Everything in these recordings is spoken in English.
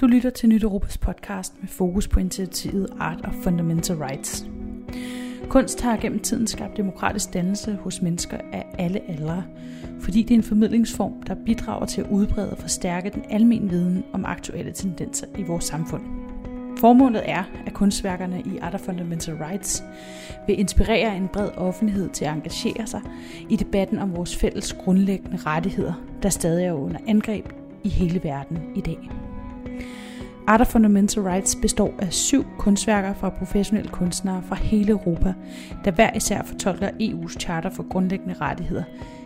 Du lytter til Nyt Europas podcast med fokus på initiativet Art of Fundamental Rights. Kunst har gennem tiden skabt demokratisk dannelse hos mennesker af alle aldre, fordi det er en formidlingsform, der bidrager til at udbrede og forstærke den almindelige viden om aktuelle tendenser i vores samfund. Formålet er, at kunstværkerne i Art of Fundamental Rights vil inspirere en bred offentlighed til at engagere sig i debatten om vores fælles grundlæggende rettigheder, der stadig er under angreb i hele verden i dag. Art of Fundamental Rights består af syv kunstværker fra professionelle kunstnere fra hele Europa, der hver især fortolker EU's charter for grundlæggende rettigheder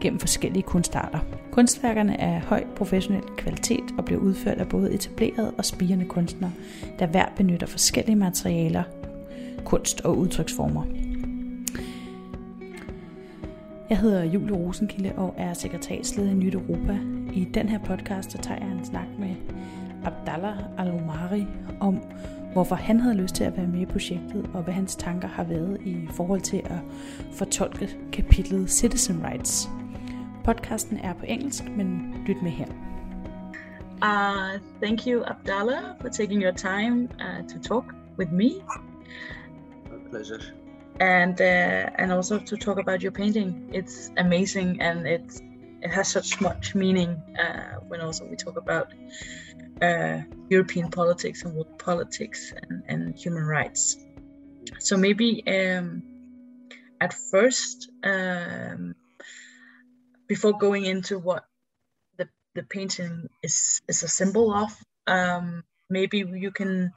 gennem forskellige kunstarter. Kunstværkerne er af høj professionel kvalitet og bliver udført af både etablerede og spirende kunstnere, der hver benytter forskellige materialer, kunst og udtryksformer. Jeg hedder Julie Rosenkilde og er sekretærsleder i Nyt Europa. I den her podcast så tager jeg en snak med Abdallah Al-Omari om, hvorfor han havde lyst til at være med i projektet, og hvad hans tanker har været i forhold til at fortolke kapitlet Citizen Rights. Podcasten er på engelsk, men lyt med her. Uh, thank you, Abdallah, for taking your time uh, to talk with me. A pleasure. And uh, and also to talk about your painting. It's amazing and it's it has such much meaning uh, when also we talk about uh, European politics and world politics and, and human rights. So maybe um, at first, um, before going into what the, the painting is, is a symbol of, um, maybe you can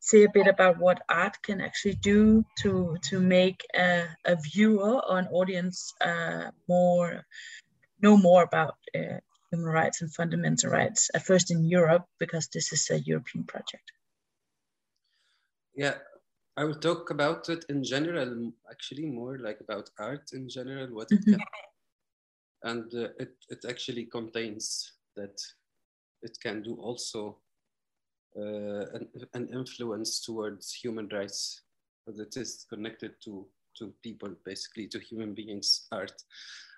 say a bit about what art can actually do to to make a, a viewer or an audience uh, more know more about uh, human rights and fundamental rights at first in Europe because this is a European project. Yeah, I will talk about it in general, actually more like about art in general, what it Mhm. can, and uh, it, it actually contains that it can do also uh, an, an influence towards human rights, but it is connected to, to people, basically to human beings, art.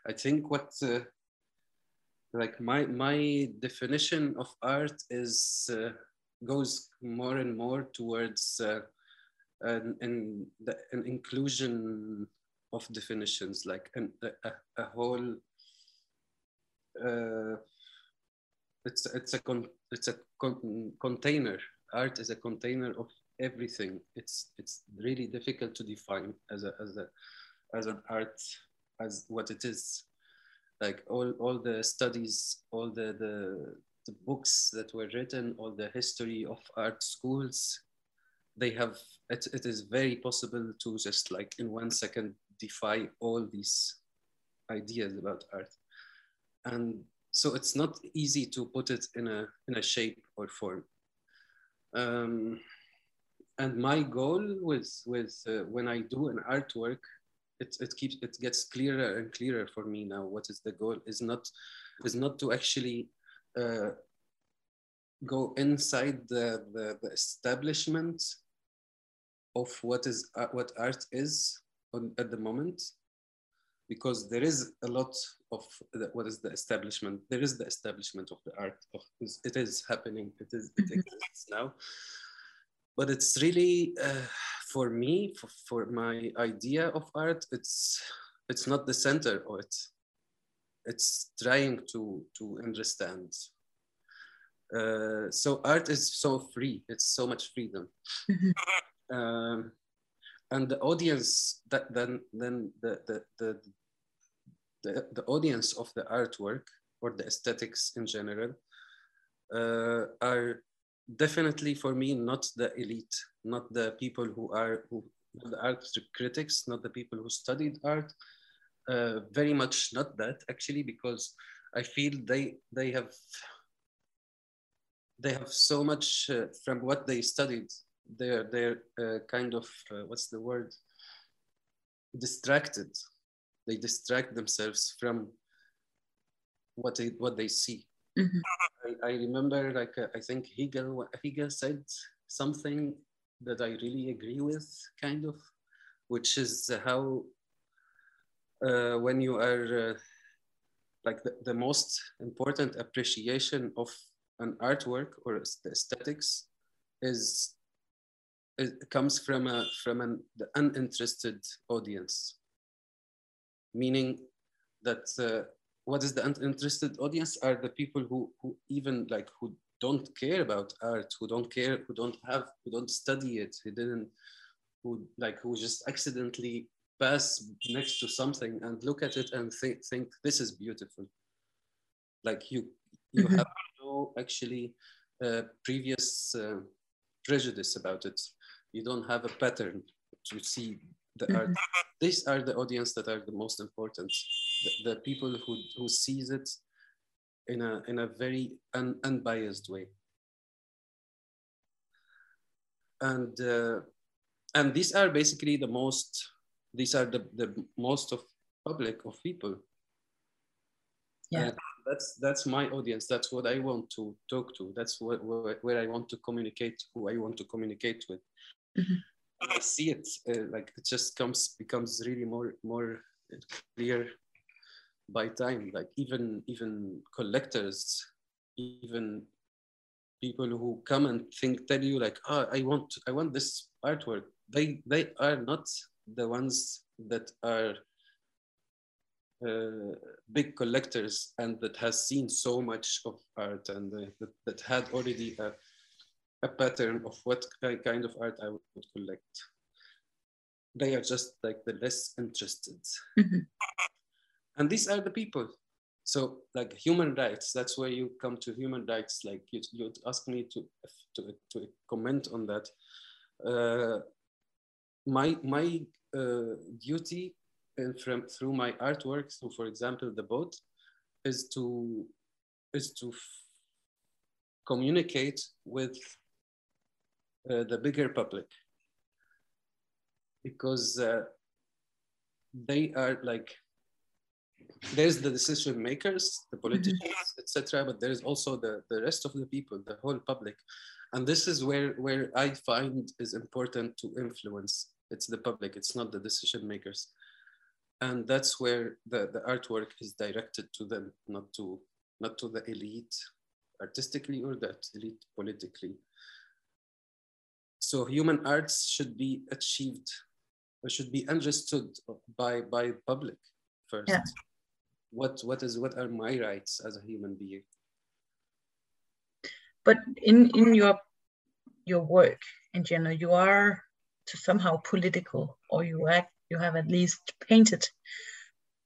I think what uh, like my my definition of art is uh, goes more and more towards uh, an, an, the, an inclusion of definitions like an, a, a, whole uh, it's it's a con, it's a con, container. Art is a container of everything. It's it's really difficult to define as a as a as an art as what it is like all, all the studies, all the, the, the books that were written, all the history of art schools, they have, it, it is very possible to just like in one second defy all these ideas about art. And so it's not easy to put it in a, in a shape or form. Um, and my goal with, with uh, when I do an artwork it, it keeps it gets clearer and clearer for me now what is the goal is not is not to actually uh, go inside the, the, the establishment of what is uh, what art is on, at the moment because there is a lot of the, what is the establishment there is the establishment of the art of it is happening it is it exists now. But it's really uh, for me for, for my idea of art it's it's not the center of it. It's trying to to understand. Uh, so art is so free. It's so much freedom. Mhm. um, and the audience that then then the the, the the the audience of the artwork or the aesthetics in general uh, are definitely for me not the elite not the people who are who the art critics not the people who studied art. Uh, very much not that actually because i feel they they have they have so much uh, from what they studied they're they're uh, kind of uh, what's the word? Distracted. They distract themselves from what they what they see Mhm. I, I remember like uh, I think Hegel Hegel said something that I really agree with, kind of, which is how uh, when you are uh, like the, the most important appreciation of an artwork or aesthetics is it comes from a from an the uninterested audience meaning that uh, what is the uninterested audience are the people who who even like who don't care about art who don't care who don't have who don't study it who didn't who like who just accidentally pass next to something and look at it and think think this is beautiful like you you mm-hmm. have no actually uh, previous uh, prejudice about it you don't have a pattern to see the mm-hmm. art these are the audience that are the most important the, the people who who sees it in a in a very un, unbiased way. And uh, and these are basically the most these are the, the most of public of people. Yeah. And that's that's my audience. That's what i want to talk to. That's what, where, where i want to communicate who i want to communicate with. Mm-hmm. i see it uh, like it just comes becomes really more more clear by time like even even collectors even people who come and think tell you like oh i want i want this artwork they they are not the ones that are uh, big collectors and that has seen so much of art and uh, that, that had already a, a pattern of what kind of art I would collect. They are just like the less interested. Mm-hmm. And these are the people. So like human rights, that's where you come to human rights. Like you, you'd ask me to, to, to comment on that. Uh, my my uh, duty and from through my artwork, so for example, the boat, is to is to communicate with uh, the bigger public because uh, they are like there's the decision makers the politicians mm-hmm. etc but there's also the the rest of the people the whole public. And this is where where i find is important to influence. It's the public it's not the decision makers. And that's where the, the artwork is directed to them not to not to the elite artistically or that elite politically. So human arts should be achieved or should be understood by by public first. Yeah. What what is what are my rights as a human being but in in your your work in general you are to somehow political or you act you have at least painted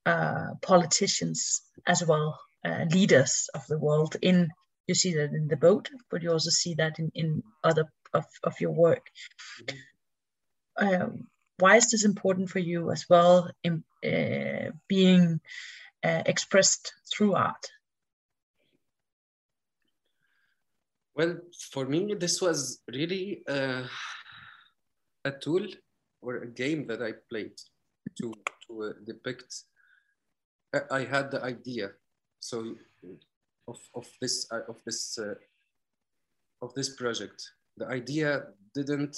uh, politicians as well, uh, leaders of the world. In you see that in the boat, but you also see that in, in other of, of your work. Um, why is this important for you as well in uh, being uh, expressed through art? Well, for me, this was really uh, a tool or a game that I played to, to uh, depict. I had the idea, so of, of this uh, of this uh, of this project. The idea didn't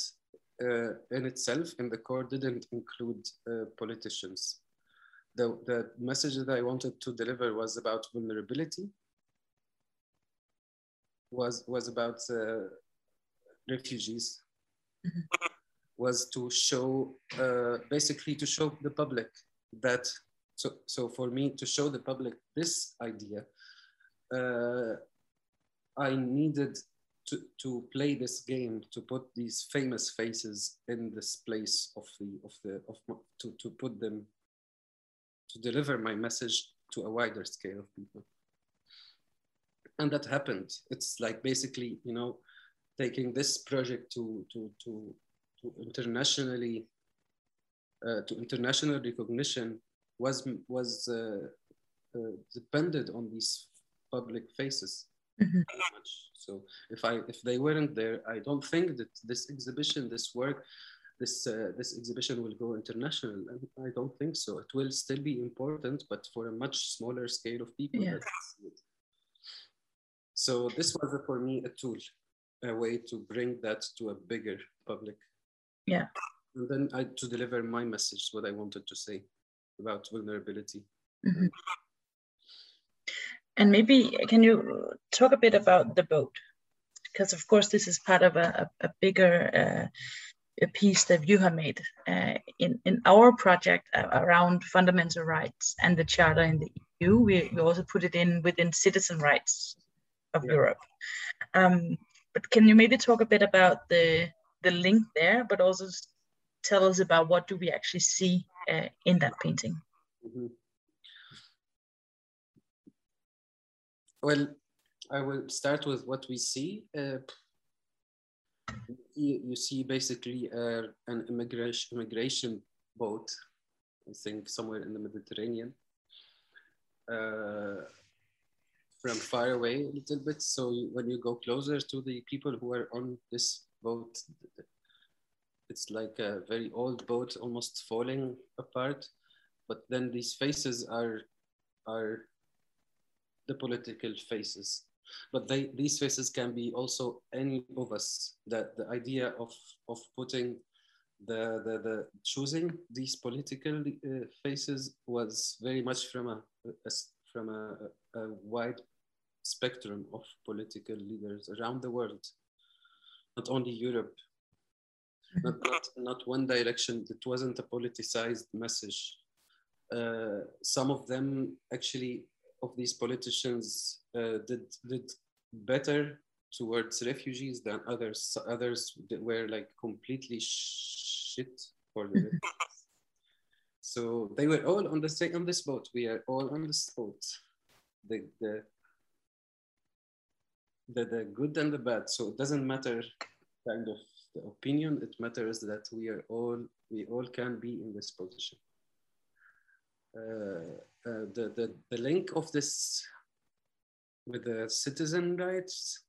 uh, in itself in the core didn't include uh, politicians. The, the message that I wanted to deliver was about vulnerability, was, was about uh, refugees, mm-hmm. was to show, uh, basically to show the public that, so, so for me to show the public this idea, uh, I needed to, to play this game, to put these famous faces in this place of the, of the, of, to, to put them, to deliver my message to a wider scale of people. And that happened. It's like basically, you know, taking this project to, to, to, to internationally uh, to international recognition was was uh, uh, depended on these public faces mm-hmm. so if i if they weren't there i don't think that this exhibition this work this uh, this exhibition will go international i don't think so it will still be important but for a much smaller scale of people yeah. so this was for me a tool a way to bring that to a bigger public yeah and then I, to deliver my message what i wanted to say about vulnerability mm-hmm. And maybe can you talk a bit about the boat? Because of course this is part of a, a, a bigger uh, a piece that you have made uh, in in our project uh, around fundamental rights and the charter in the EU. We, we also put it in within citizen rights of yeah. Europe. Um, but can you maybe talk a bit about the the link there, but also tell us about what do we actually see uh, in that painting? Mm -hmm. Well, I will start with what we see. Uh, you, you, see basically uh, an immigration, immigration boat, I think somewhere in the Mediterranean, uh, from far away a little bit. So when you go closer to the people who are on this boat, it's like a very old boat, almost falling apart. But then these faces are are the political faces. But they, these faces can be also any of us. That the idea of, of putting the, the, the choosing these political uh, faces was very much from a, a from a, a, wide spectrum of political leaders around the world, not only Europe, not, not, not one direction. It wasn't a politicized message. Uh, some of them actually of these politicians uh, did did better towards refugees than others. Others were like completely shit for the So they were all on the same on this boat. We are all on this boat. The the the, the good and the bad. So it doesn't matter kind of the opinion. It matters that we are all we all can be in this position. Uh, uh, the, the, the link of this with the citizen rights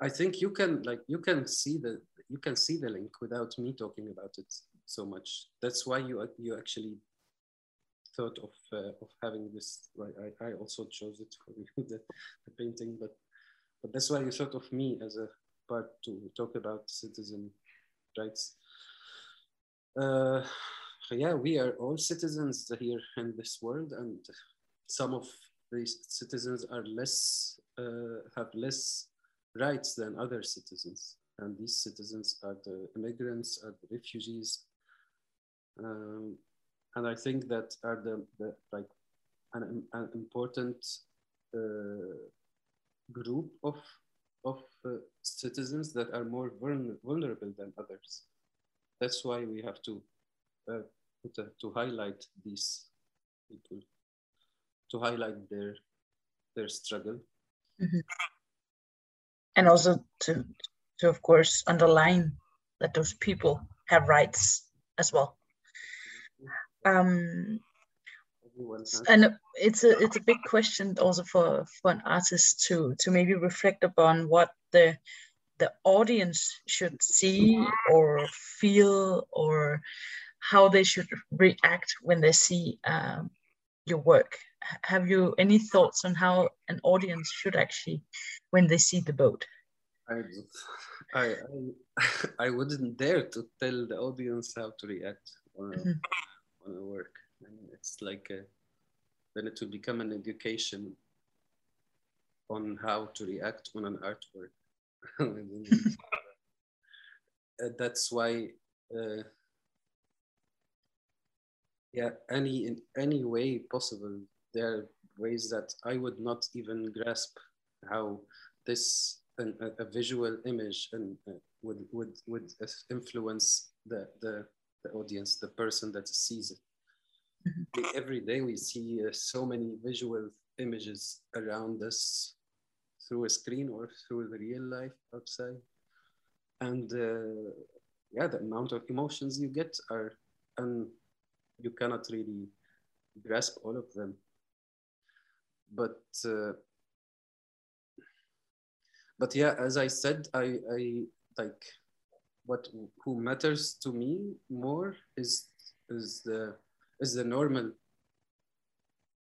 i think you can like you can see the you can see the link without me talking about it so much. That's why you you actually thought of uh, of having this. I, I also chose it for you the, the painting but but that's why you thought of me as a part to talk about citizen rights. Uh, yeah, we are all citizens here in this world, and some of these citizens are less uh, have less rights than other citizens, and these citizens are the immigrants, are the refugees, um, and I think that are the, the like an, an important uh, group of of uh, citizens that are more vulnerable than others. That's why we have to to, to highlight these people, to highlight their their struggle, mm-hmm. and also to to of course underline that those people have rights as well. Um, and it's a it's a big question also for for an artist to to maybe reflect upon what the the audience should see or feel or how they should react when they see um, your work. Have you any thoughts on how an audience should actually, when they see the boat? I, I, I, wouldn't dare to tell the audience how to react on a, mm-hmm. on a work. And it's like a, then it will become an education on how to react on an artwork. that's why uh, yeah any in any way possible. There are ways that i would not even grasp how this an, a, a, visual image and uh, would would would influence the, the the audience the person that sees it. Mm-hmm. every day we see uh, so many visual images around us through a screen or through the real life outside. And uh, yeah the amount of emotions you get are un, you cannot really grasp all of them. But uh, but yeah, as I said, I, I like what who matters to me more is is the is the normal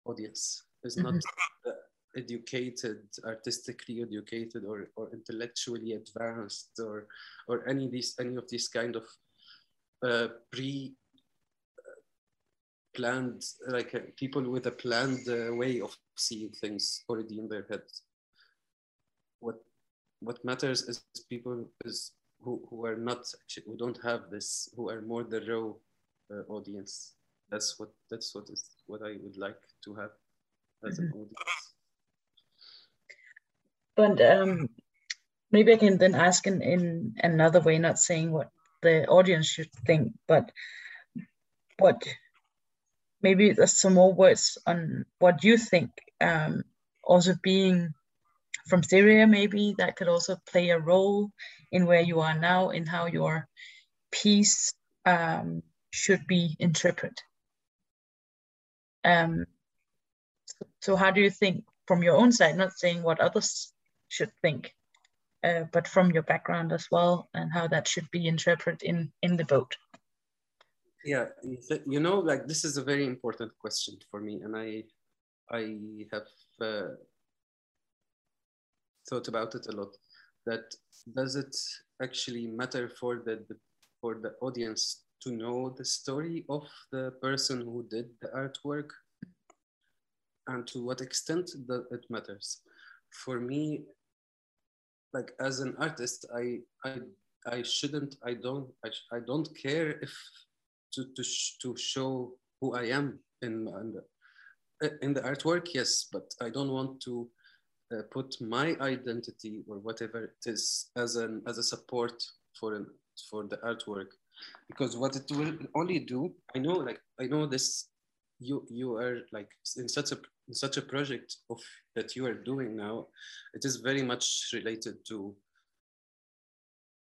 audience. Is not mm-hmm. educated, artistically educated, or, or intellectually advanced, or or any of these any of these kind of uh, pre planned like uh, people with a planned uh, way of seeing things already in their heads. What what matters is people is who, who are not actually who don't have this who are more the raw uh, audience. That's what that's what is what I would like to have as mm-hmm. an audience. But um, maybe I can then ask in, in another way, not saying what the audience should think, but what maybe there's some more words on what you think. Um, also being from Syria, maybe that could also play a role in where you are now, in how your piece um, should be interpreted. Um, so, so, how do you think from your own side, not saying what others should think, uh, but from your background as well, and how that should be interpreted in in the boat? Yeah you know like this is a very important question for me and i i have uh, thought about it a lot. That does it actually matter for the, for the audience to know the story of the person who did the artwork? And to what extent that it matters? For me like as an artist i i i shouldn't i don't i, I don't care if to, to, sh to show who I am in, in, the, in the artwork, yes, but I don't want to uh, put my identity or whatever it is as an as a support for an, for the artwork, because what it will only do, I know, like I know this, you you are like in such a in such a project of that you are doing now, it is very much related to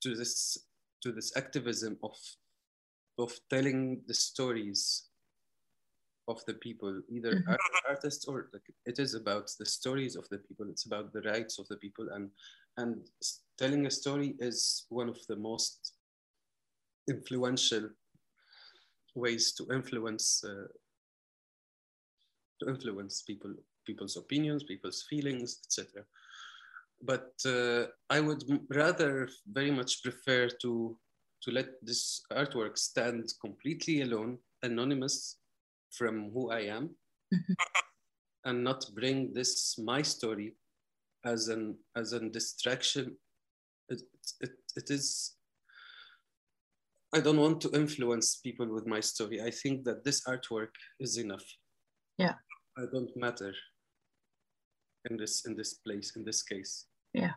to this to this activism of of telling the stories of the people, either mm-hmm. art, artists or like, it is about the stories of the people. It's about the rights of the people, and and telling a story is one of the most influential ways to influence uh, to influence people people's opinions, people's feelings, etc. But uh, I would rather very much prefer to to let this artwork stand completely alone, anonymous from who I am, mm-hmm. and not bring this my story as an as a distraction. It, it, it is. I don't want to influence people with my story. I think that this artwork is enough. Yeah. I don't matter in this in this place in this case. Yeah.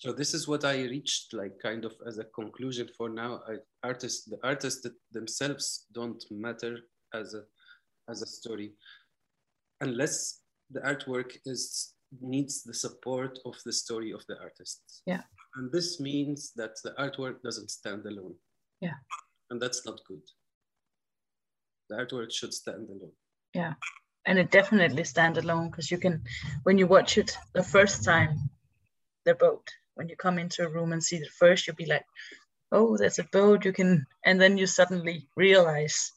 So this is what I reached, like kind of as a conclusion for now. I, artists, the artists themselves don't matter as a as a story, unless the artwork is needs the support of the story of the artist. Yeah. And this means that the artwork doesn't stand alone. Yeah. And that's not good. The artwork should stand alone. Yeah. And it definitely stand alone because you can, when you watch it the first time, the boat, when you come into a room and see it first, you'll be like, oh, there's a boat. You can, and then you suddenly realize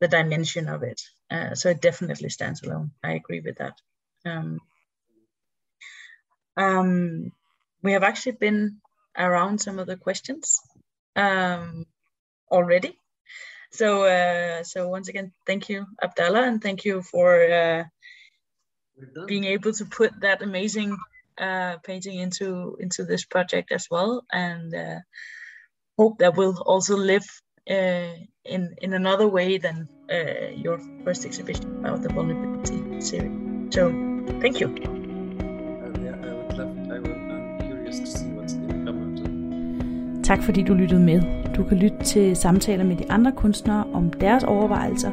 the dimension of it. Uh, so it definitely stands alone. I agree with that. Um, um, we have actually been around some of the questions um, already. So, uh, so once again, thank you, Abdallah, and thank you for uh, being able to put that amazing uh, painting into into this project as well, and uh, hope that will also live uh, in in another way than uh, your first exhibition about the vulnerability series. So, thank you. Tak fordi du lyttede med. Du kan lytte til samtaler med de andre kunstnere om deres overvejelser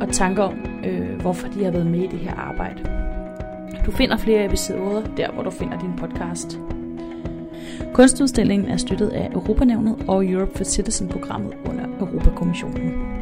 og tanker om, øh, hvorfor de har været med i det her arbejde. Du finder flere episoder der, hvor du finder din podcast. Kunstudstillingen er støttet af Europanævnet og Europe for Citizen-programmet under Europakommissionen.